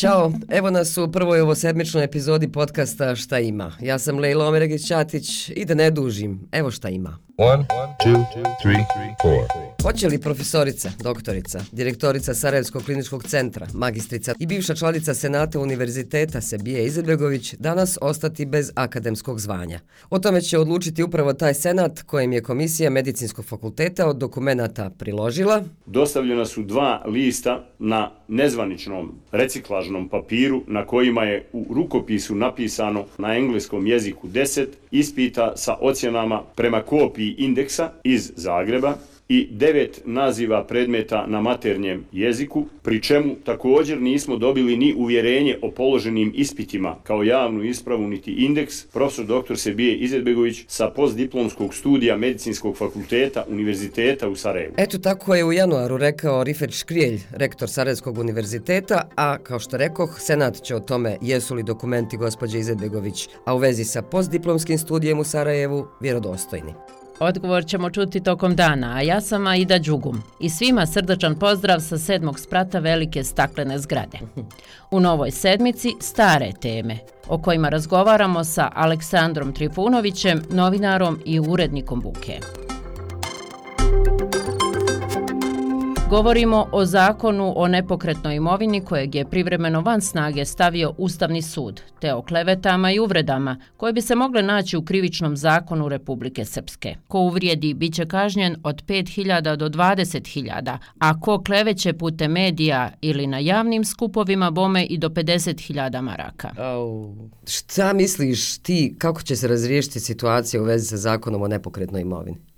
Ćao, evo nas u prvoj ovo sedmičnoj epizodi podcasta Šta ima. Ja sam Lejla Omeregić-Ćatić i da ne dužim, evo šta ima. One, two, three, four. Hoće li profesorica, doktorica, direktorica Sarajevskog kliničkog centra, magistrica i bivša članica Senata Univerziteta Sebije Izetbegović danas ostati bez akademskog zvanja? O tome će odlučiti upravo taj senat kojem je Komisija Medicinskog fakulteta od dokumenta priložila. Dostavljena su dva lista na nezvaničnom reciklažnom papiru na kojima je u rukopisu napisano na engleskom jeziku 10 ispita sa ocjenama prema kopiji indeksa iz Zagreba i devet naziva predmeta na maternjem jeziku, pri čemu također nismo dobili ni uvjerenje o položenim ispitima kao javnu ispravu niti indeks profesor dr. Sebije Izetbegović sa postdiplomskog studija Medicinskog fakulteta Univerziteta u Sarajevu. Eto tako je u januaru rekao Rifer Škrijelj, rektor Sarajevskog univerziteta, a kao što rekoh, Senat će o tome jesu li dokumenti gospođe Izetbegović, a u vezi sa postdiplomskim studijem u Sarajevu vjerodostojni. Odgovor ćemo čuti tokom dana, a ja sam Aida Đugum i svima srdačan pozdrav sa sedmog sprata velike staklene zgrade. U novoj sedmici stare teme, o kojima razgovaramo sa Aleksandrom Trifunovićem, novinarom i urednikom Buke. Govorimo o zakonu o nepokretnoj imovini kojeg je privremeno van snage stavio Ustavni sud, te o klevetama i uvredama koje bi se mogle naći u krivičnom zakonu Republike Srpske. Ko uvrijedi, bit će kažnjen od 5.000 do 20.000, a ko kleveće pute medija ili na javnim skupovima bome i do 50.000 maraka. Oh. Šta misliš ti kako će se razriješiti situacija u vezi sa zakonom o nepokretnoj imovini?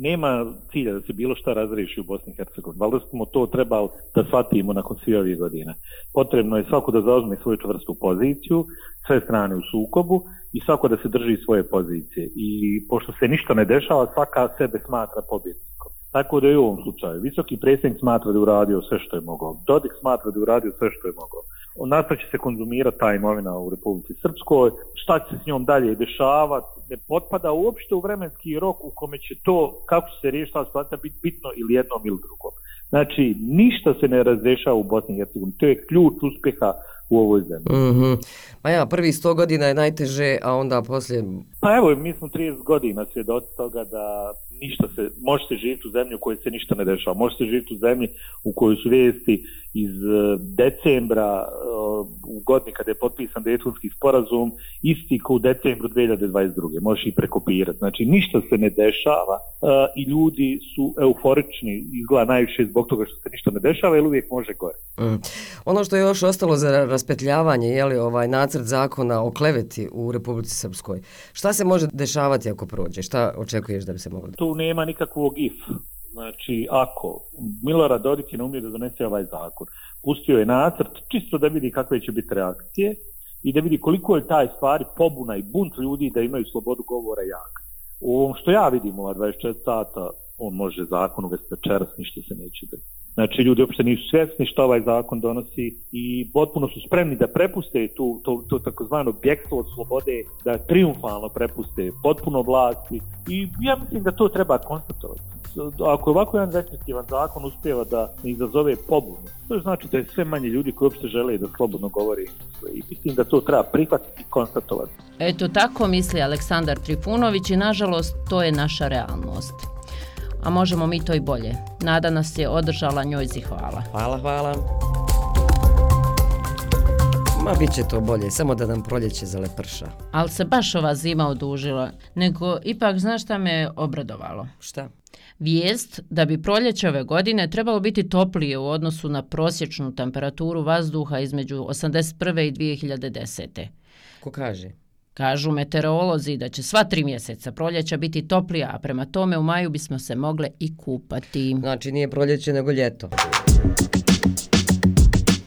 Nema cilja da se bilo šta razreši u Bosni i Hercegovini. Valjda smo to trebali da shvatimo nakon svih ovih godina. Potrebno je svako da zauzme svoju čvrstu poziciju, sve strane u sukobu i svako da se drži svoje pozicije. I pošto se ništa ne dešava, svaka sebe smatra pobjednikom. Tako da je u ovom slučaju. Visoki predsjednik smatra da je uradio sve što je mogao. Dodik smatra da je uradio sve što je mogao. Nastav će se konzumirati ta imovina u Republici Srpskoj. Šta će se s njom dalje dešavati? Ne potpada uopšte u vremenski rok u kome će to, kako će se riješila situacija, biti bitno ili jednom ili drugom. Znači, ništa se ne razrešava u Bosni i Hercegovini. To je ključ uspjeha u ovoj zemlji. Mm -hmm. Pa ja, prvi sto godina je najteže, a onda poslije... Pa evo, mi smo 30 godina svjedoci toga da ništa se, može se živjeti u zemlji u kojoj se ništa ne dešava. Može se živjeti u zemlji u kojoj su vijesti iz e, decembra e, u godini kada je potpisan detunski sporazum isti kao u decembru 2022. Možeš i prekopirati. Znači, ništa se ne dešava uh, i ljudi su euforični izgleda najviše zbog toga što se ništa ne dešava, jer uvijek može gore. Mm. Ono što je još ostalo za raspetljavanje, je li ovaj nacrt zakona o kleveti u Republici Srpskoj, šta se može dešavati ako prođe? Šta očekuješ da bi se moglo? Tu nema nikakvog if. Znači, ako Milorad Dodik je umio da donese ovaj zakon, pustio je nacrt čisto da vidi kakve će biti reakcije i da vidi koliko je taj stvari pobuna i bunt ljudi da imaju slobodu govora jak. U ovom što ja vidim ova 24 sata, on može zakon uvesti večeras, ništa se neće da Znači, ljudi uopšte nisu svjesni što ovaj zakon donosi i potpuno su spremni da prepuste tu, to, to takozvano bjekstvo od slobode, da triumfalno prepuste potpuno vlasti i ja mislim da to treba konstatovati. Ako je ovako jedan restriktivan zakon uspjeva da ne izazove pobunu, to znači da je sve manje ljudi koji uopšte žele da slobodno govori i mislim da to treba prihvatiti i konstatovati. Eto tako misli Aleksandar Trifunović i nažalost to je naša realnost a možemo mi to i bolje. Nada nas je održala njoj zi hvala. Hvala, hvala. Ma bit će to bolje, samo da nam proljeće zaleprša. Ali se baš ova zima odužila, nego ipak znaš šta me obradovalo? Šta? Vijest da bi proljeće ove godine trebalo biti toplije u odnosu na prosječnu temperaturu vazduha između 81. i 2010. Ko kaže? Kažu meteorolozi da će sva tri mjeseca proljeća biti toplija, a prema tome u maju bismo se mogle i kupati. Znači nije proljeće nego ljeto.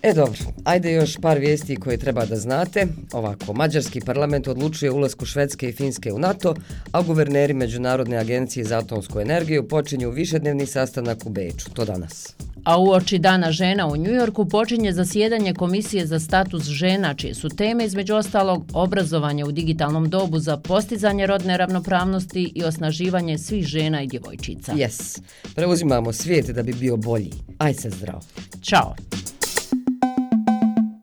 E dobro, ajde još par vijesti koje treba da znate. Ovako, Mađarski parlament odlučuje ulazku Švedske i Finske u NATO, a guverneri Međunarodne agencije za atomsku energiju počinju višednevni sastanak u Beču. To danas. A u oči Dana žena u Njujorku počinje zasjedanje Komisije za status žena, čije su teme između ostalog obrazovanje u digitalnom dobu za postizanje rodne ravnopravnosti i osnaživanje svih žena i djevojčica. Yes, preuzimamo svijet da bi bio bolji. Aj se zdravo. Ćao.